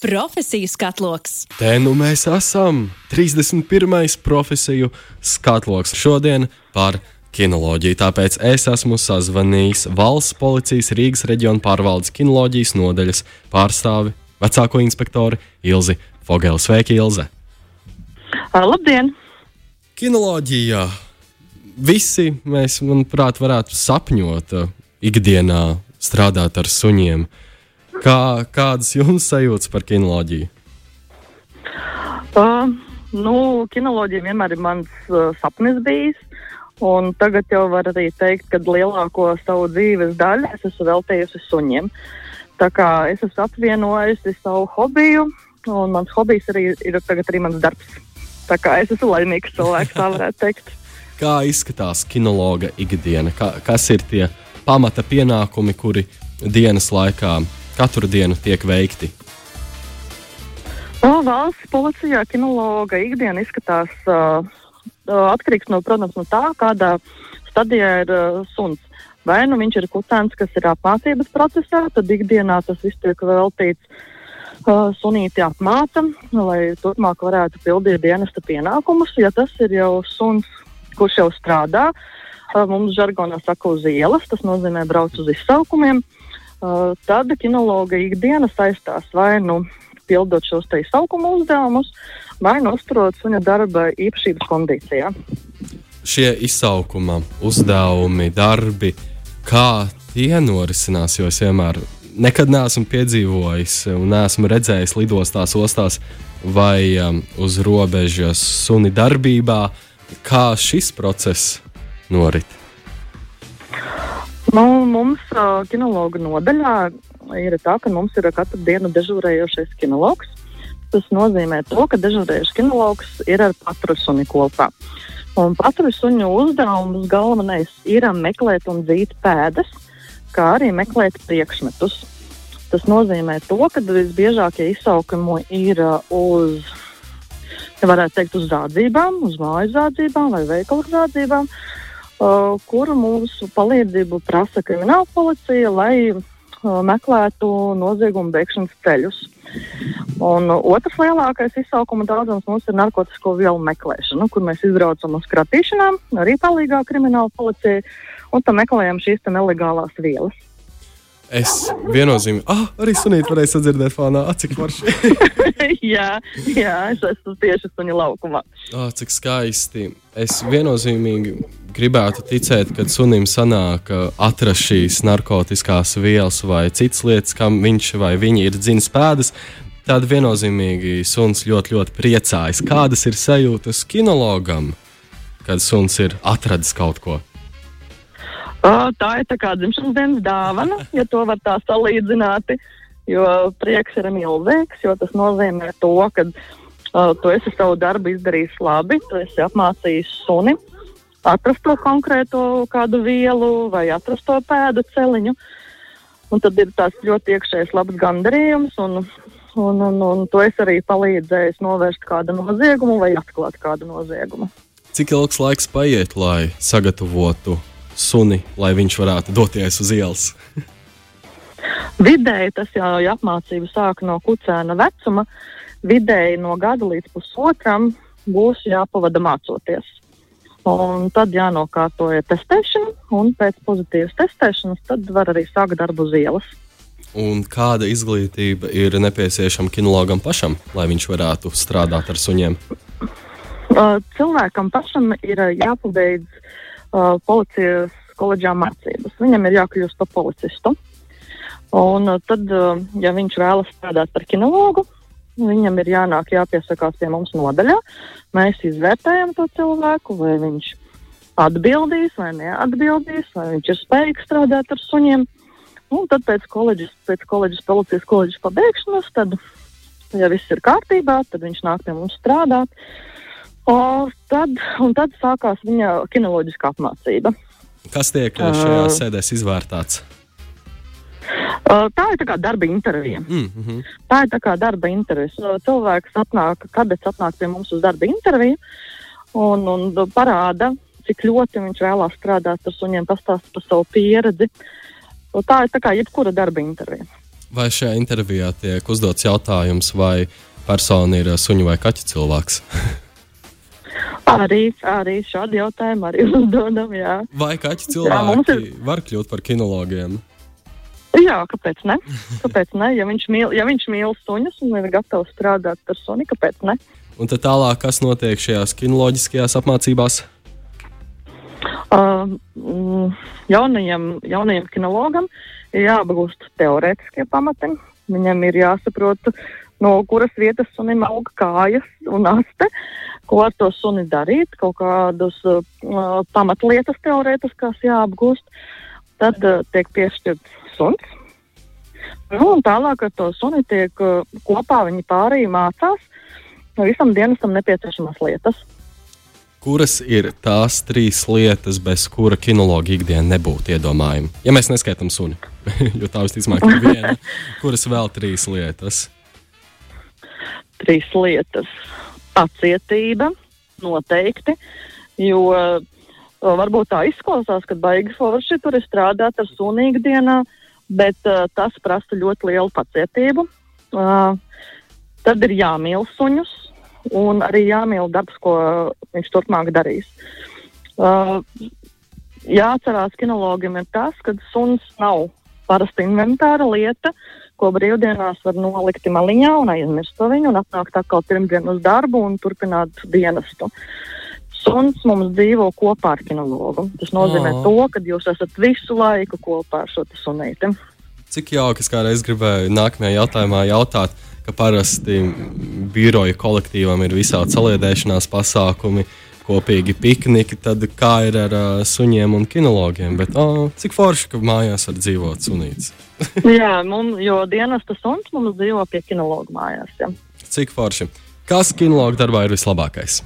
Profesiju skatloks. Te nu mēs esam 31. profesiju skatloks šodien par kinoloģiju. Tāpēc es esmu sazvanījis valsts policijas Rīgas reģiona pārvaldes kinoloģijas nodaļas pārstāvi, vecāko inspektoru Ilzi Fogeli. Sveiki, Ilze! Labdien! Kinoloģijā visi mēs, manuprāt, varētu sapņot ikdienā strādāt ar suņiem. Kā, kādas jums sajūtas par kinoloģiju? Uh, nu, kinoloģija vienmēr ir mans uh, sapnis bijis. Un tagad jau var arī teikt, ka lielāko savu dzīves daļu es esmu veltījusi suņiem. Tā kā es esmu apvienojusi savu hobiju, un mans hobijs arī ir tagad arī mans darbs. Tā kā es esmu laimīgs cilvēks, tā varētu teikt. Kā izskatās kinologa ikdiena? Kā, kas ir tie pamata pienākumi, kuri dienas laikā katru dienu tiek veikti? No, valsts policijā kinologa ikdiena izskatās uh, atkarīgs no, protams, no tā, kādā stadijā ir uh, suns. Vai nu viņš ir kutēns, kas ir apmācības procesā, tad ikdienā tas viss tiek veltīts uh, sunīti apmāca, lai turpmāk varētu pildīt dienesta pienākumus. Ja tas ir jau suns, kurš jau strādā, uh, mums žargonā saka uz ielas, tas nozīmē brauc uz izsaukumiem. Uh, tad kinologa ikdiena saistās vai nu pildot šos te izsaukuma uzdevumus, vai nu uzturot suņa darba īpašības kondīcijā. Šie izsaukuma uzdevumi, darbi, kā tie norisinās, jo es vienmēr nekad neesmu piedzīvojis un neesmu redzējis lidostās, ostās vai um, uz robežas suni darbībā, kā šis process norit. Nu, mums uh, kinologa nodaļā ir tā, ka mums ir katru dienu dežūrējošais kinologs. Tas nozīmē, to, ka dežūrējošais kinologs ir ar patrusuni kopā. Un patrusuņu uzdevums galvenais ir meklēt un dzīt pēdas, kā arī meklēt priekšmetus. Tas nozīmē, to, ka visbiežākie izsaukumi ir uz, varētu teikt, uz zādzībām, uz mājas zādzībām vai veikalu zādzībām. Uh, kuru mūsu palīdzību prasa krimināla policija, lai uh, meklētu noziegumu veikšanas ceļus. Un otrs lielākais izsaukuma daudzums mums ir narkotiku vielu meklēšana, kur mēs izbraucam uz kratīšanām, arī palīgā krimināla policija, un tam meklējam šīs nelegālās vielas. Es viennozīmīgi, ah, arī sunīti varēja sadzirdēt fānā, ah, cik forši. jā, jā, es esmu tieši suņa laukumā. Ah, cik skaisti. Es viennozīmīgi gribētu ticēt, ka sunim sanāk atrast šīs narkotikās vielas vai citas lietas, kam viņš vai viņa ir dzinis pēdas. Tad viennozīmīgi suns ļoti, ļoti priecājas. Kādas ir sajūtas kinologam, kad suns ir atradis kaut ko? Uh, tā ir tā kā dzimšanas dienas dāvana, ja to var tā salīdzināt. Jo prieks ir milzīgs, jo tas nozīmē to, ka uh, tu esi savu darbu izdarījis labi, tu esi apmācījis suni, atrast to konkrēto kādu vielu vai atrast to pēdu celiņu. Un tad ir tāds ļoti iekšējs labs gandarījums, un, un, un, un to es arī palīdzēju novērst kādu noziegumu vai atklāt kādu noziegumu. Cik ilgs laiks paiet, lai sagatavotu suni, lai viņš varētu doties uz ielas? Vidēji tas jau ir apmācība sāk no kucēna vecuma. Vidēji no gada līdz pusotram būs jāpavada mācoties. Un tad jānokārto ir testēšana, un pēc pozitīvas testēšanas tad var arī sākt darbu uz ielas. Un kāda izglītība ir nepieciešama kinologam pašam, lai viņš varētu strādāt ar suņiem? Cilvēkam pašam ir jāpabeidz uh, policijas koledžā mācības. Viņam ir jākļūst par policistu. Un uh, tad, uh, ja viņš vēlas strādāt par kinologu, viņam ir jānāk, jāpiesakās pie mums nodaļā. Mēs izvērtējam to cilvēku, vai viņš atbildīs vai neatbildīs, vai viņš ir spējīgs strādāt ar suņiem. Un tad pēc koledžas, pēc koledžas policijas koledžas pabeigšanas, tad, ja viss ir kārtībā, tad viņš nāk pie mums strādāt. O, tad, un tad sākās viņa kinoloģiskā apmācība. Kas tiek šajā uh, sēdēs izvērtāts? Uh, tā ir tā kā darba intervija. Mm -hmm. Tā ir tā kā darba intervija. Cilvēks atnāk, kad es atnāku pie mums uz darba interviju un, un parāda, cik ļoti viņš vēlās strādāt ar suņiem, pastāst par savu pieredzi. Tā ir tā kā jebkura darba intervija. Vai šajā intervijā tiek uzdots jautājums, vai persona ir suņu vai kaķa cilvēks? arī, arī šādi jautājumi arī uzdodam. Jā. Vai kaķa cilvēki jā, ir... var kļūt par kinologiem? Jā, kāpēc ne? Kāpēc ne? Ja viņš mīl, ja viņš mīl suņus un ir gatavs strādāt ar suni, kāpēc ne? Un tad tālāk, kas notiek šajās kinoloģiskajās apmācībās? Uh, jaunajam, jaunajam kinologam ir jāapgūst teorētiskie pamati. Viņam ir jāsaprot, no kuras vietas sunim aug kājas un aste, ko ar to suni darīt, kaut kādas uh, pamatlietas teorētiskās jāapgūst. Tad uh, tiek piešķirts suns. Nu, un tālāk ar to suni tiek uh, kopā viņi pārējie mācās visam dienestam nepieciešamās lietas. Kuras ir tās trīs lietas, bez kura kinologa ikdiena nebūtu iedomājama? Ja mēs neskaitām suni, jo tā visticamāk ir viena, kuras vēl trīs lietas? Trīs lietas. Pacietība, noteikti, jo varbūt tā izklausās, ka baigi forši tur ir strādāt ar suni ikdienā, bet uh, tas prasa ļoti lielu pacietību. Uh, tad ir jāmīl suņus, un arī jāmīl darbs, ko viņš turpmāk darīs. Uh, jāatcerās kinologiem ir tas, ka suns nav parasta inventāra lieta, ko brīvdienās var nolikt maliņā un aizmirst to viņu un atnākt atkal pirmdien uz darbu un turpināt dienestu. Suns mums dzīvo kopā ar kinologu. Tas nozīmē oh. to, ka jūs esat visu laiku kopā ar šo sunīti. Cik jauki, es kādreiz gribēju nākamajā jautājumā jautāt, ka parasti biroja kolektīvam ir visādi saliedēšanās pasākumi, kopīgi pikniki, tad kā ir ar uh, suņiem un kinologiem. Bet, oh, cik forši, ka mājās var dzīvot sunīts. jā, mums, jo dienas tas suns mums dzīvo pie kinologa mājās. Ja. Cik forši. Kas kinologa darbā ir vislabākais?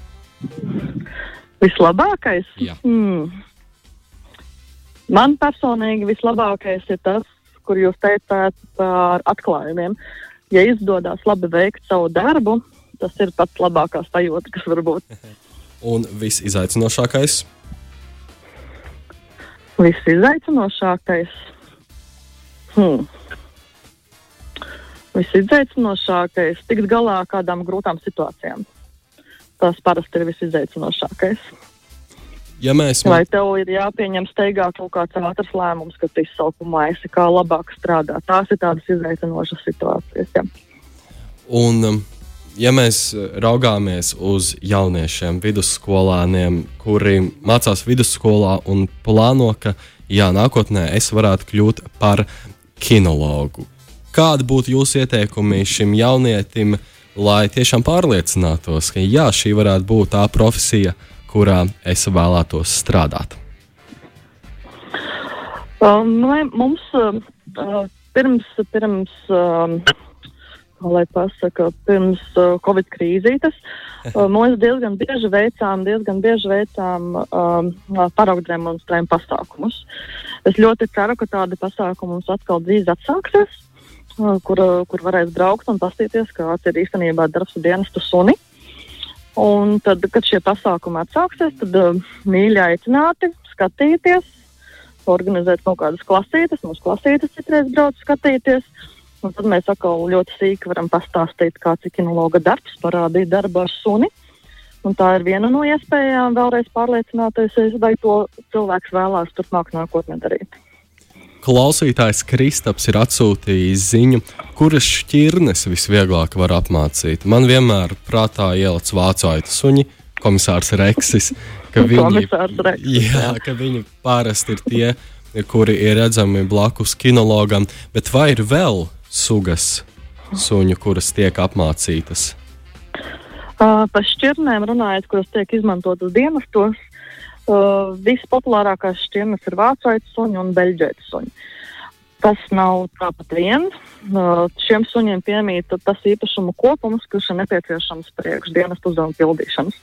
Vislabākais? Jā. Hmm. Man personīgi vislabākais ir tas, kur jūs teicāt par atklājumiem ja izdodas labi veikt savu darbu, tas ir pats labākās sajūta, kas var būt. Un viss izaicinošākais? Viss izaicinošākais. Hmm. Viss izaicinošākais - tikt galā ar kādām grūtām situācijām. Tas parasti ir viss izaicinošākais. Ja mēs... Vai tev ir jāpieņem steigā kaut kāds ātrs lēmums, kad tu izsauku maisi, kā labāk strādāt? Tās ir tādas izaicinošas situācijas. Ja. Un, um, ja mēs raugāmies uz jauniešiem, vidusskolāniem, kuri mācās vidusskolā un plāno, ka jā, nākotnē es varētu kļūt par kinologu, kādi būtu jūsu ieteikumi šim jaunietim, lai tiešām pārliecinātos, ka jā, šī varētu būt tā profesija, kurā es vēlētos strādāt? Um, mums uh, pirms, pirms um, lai pasaka, pirms uh, Covid krīzītes. Uh, mēs diezgan bieži veicām, diezgan bieži veicām um, paraugu demonstrējumu pasākumus. Es ļoti ceru, ka tādi pasākumi mums atkal drīz atsāksies, uh, kur, uh, kur varēs braukt un paskatīties, kāds ir īstenībā darbs dienestu suni. Un tad, kad šie pasākumi atsāksies, tad uh, mīļi aicināti skatīties, organizēt kaut kādas klasītes, mūsu klasītes citreiz brauc skatīties. Un tad mēs atkal ļoti sīki varam pastāstīt, kāds ir kinologa darbs, parādīt darbu ar suni. Un tā ir viena no iespējām vēlreiz pārliecināties, vai to cilvēks vēlās turpmāk nākotnē darīt. Klausītājs Kristaps ir atsūtījis ziņu, kuras šķirnes visvieglāk var apmācīt. Man vienmēr prātā ielicis vācu aitu suņi, komisārs Reksis, ka viņi, Reksis, jā. Ka viņi parasti ir tie, kuri ir redzami blakus kinologam, bet vai ir vēl sugas suņu, kuras tiek apmācītas? Uh, par šķirnēm runājot, kuras tiek izmantotas dienestos, Uh, vispopulārākās šķirnes ir vācais suņi un beļģēta suņi. Tas nav tāpat vien. Uh, šiem suņiem piemīt tas īpašumu kopums, kurš ir nepieciešams priekš dienas uzdevuma pildīšanas.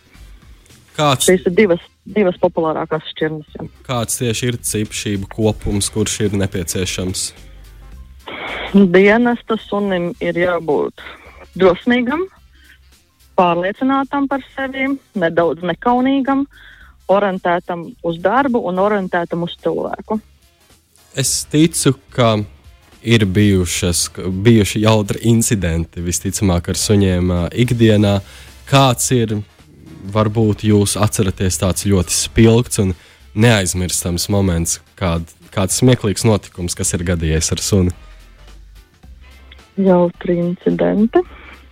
Kāds, Šīs ir divas, divas populārākās šķirnes. Ja. Kāds tieši ir tas īpašību kopums, kurš ir nepieciešams? Dienesta sunim ir jābūt drosmīgam, pārliecinātam par sevi, nedaudz nekaunīgam, orientētam uz darbu un orientētam uz cilvēku. Es ticu, ka ir bijušas, bijuši jautri incidenti visticamāk ar suņiem uh, ikdienā. Kāds ir, varbūt jūs atceraties tāds ļoti spilgts un neaizmirstams moments, kād, kāds smieklīgs notikums, kas ir gadījies ar suni? Jautri incidenti.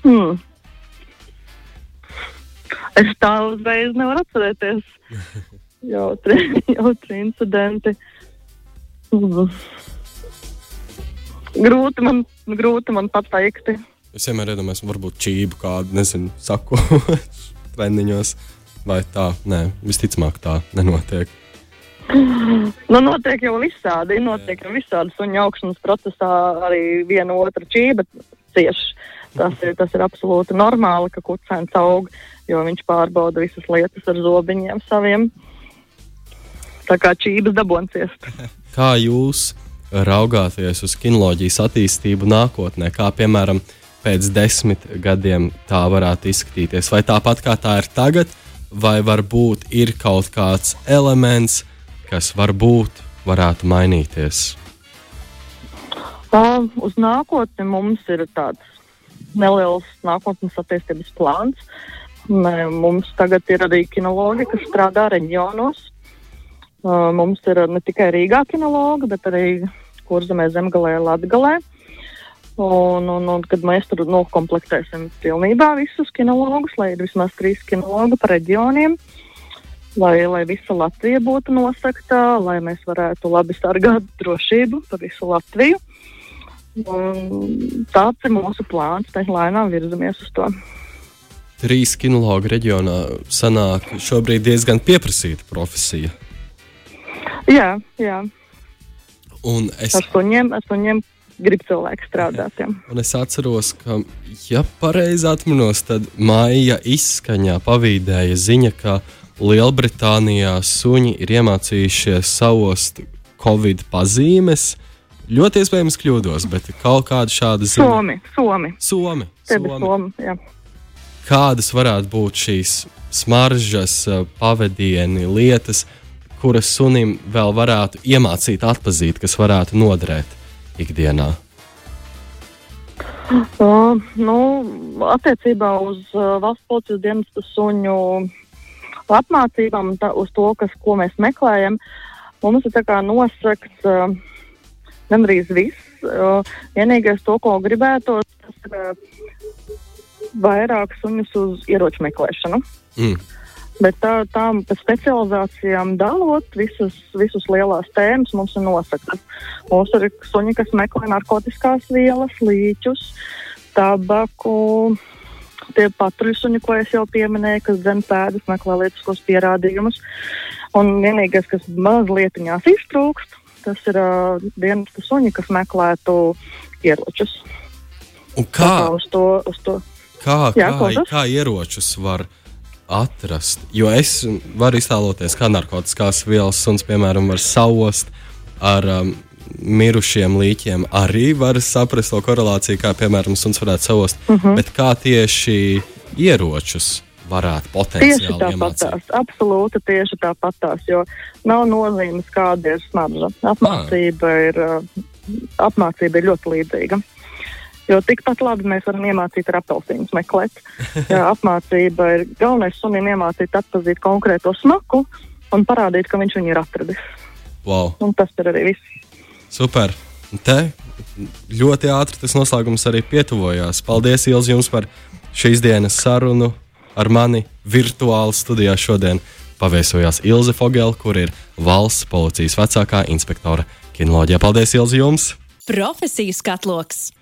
Hmm. Es tā uzreiz nevaru atcerēties. Jautri, jautri incidenti. Mm. Grūti man, grūti man pateikt. Es vienmēr iedomājos, varbūt čību kādu, nezinu, saku treniņos. Vai tā? Nē, visticamāk, tā nenotiek. Nu, notiek jau visādi. Notiek jau visādi suņu augšanas procesā, arī viena otra čība cieši. Tas ir, tas ir absolūti normāli, ka kucēns aug, jo viņš pārbauda visas lietas ar zobiņiem saviem. Tā kā čības daboncies. Kā jūs raugāties uz kinoloģijas attīstību nākotnē, kā piemēram pēc desmit gadiem tā varētu izskatīties? Vai tāpat kā tā ir tagad, vai varbūt ir kaut kāds elements, kas varbūt varētu mainīties? Uh, uz nākotni mums ir tāds neliels nākotnes attīstības plāns. Mums tagad ir arī kinologi, kas strādā reģionos. Uh, mums ir ne tikai Rīgā kinologa, bet arī Kurzemē, Zemgalē, Latgalē. Un, un, un kad mēs tur nokomplektēsim pilnībā visus kinologus, lai ir vismaz trīs kinologi pa reģioniem, lai, lai visa Latvija būtu nosakta, lai mēs varētu labi sargāt drošību pa visu Latviju. Un tāds ir mūsu plāns, mēs lēnām virzamies uz to. Trīs kinologu reģionā sanāk šobrīd diezgan pieprasīta profesija. Jā, jā. Un es, ar suņiem, ar suņiem grib cilvēki strādāt. Jā. Un es atceros, ka, ja pareizi atminos, tad maija izskaņā pavīdēja ziņa, ka Lielbritānijā suņi ir iemācījušies savost Covid pazīmes. Ļoti iespējams, kļūdos, bet kaut kāda šāda ziņa. Somi, Somi. Somi, somi. somi jā. Kādas varētu būt šīs smaržas, pavadieni, lietas, kuras sunim vēl varētu iemācīt, atpazīt, kas varētu noderēt ikdienā? Uh, nu, attiecībā uz uh, valsts policijas dienestu suņu apmācībām, tā, uz to, kas, ko mēs meklējam, mums ir nosakts uh, gandrīz viss. Uh, vienīgais, to, ko gribētu, tas ir uh, vairāk suņus uz ieroču meklēšanu. Mm. Bet tā, tā pēc specializācijām dalot visas, visas lielās tēmas mums ir nosaktas. Mums ir suņi, kas meklē narkotikās vielas, līķus, tabaku, tie patruļsuņi, ko es jau pieminēju, kas zem pēdas meklē lietiskos pierādījumus. Un vienīgais, kas mazliet iztrūkst, tas ir uh, dienas suņi, kas meklētu ieročus. Un kā? Tā uz to, uz to. Kā, Jā, kā, kā ieročus var atrast. Jo es varu iztēloties, kā narkotikās vielas suns, piemēram, var saust ar um, mirušiem līķiem. Arī var saprast to korelāciju, kā, piemēram, suns varētu saust. Uh mhm. -huh. Bet kā tieši ieročus varētu potenciāli tieši tāpatās, absolūti tieši tāpatās, jo nav nozīmes, kāda ir smarža. Apmācība, ah. ir, uh, apmācība ir ļoti līdzīga. Jo tikpat labi mēs varam iemācīt ar apelsīnu meklēt. Jā, apmācība ir galvenais sunim iemācīt atpazīt konkrēto smaku un parādīt, ka viņš viņu ir atradis. Wow. Un tas ir arī viss. Super. Te ļoti ātri tas noslēgums arī pietuvojās. Paldies, Ilz, jums par šīs dienas sarunu ar mani virtuāli studijā šodien. Paviesojās Ilze Fogela, kur ir valsts policijas vecākā inspektore kinoloģijā. Paldies, Ilze, jums! Profesijas katloks!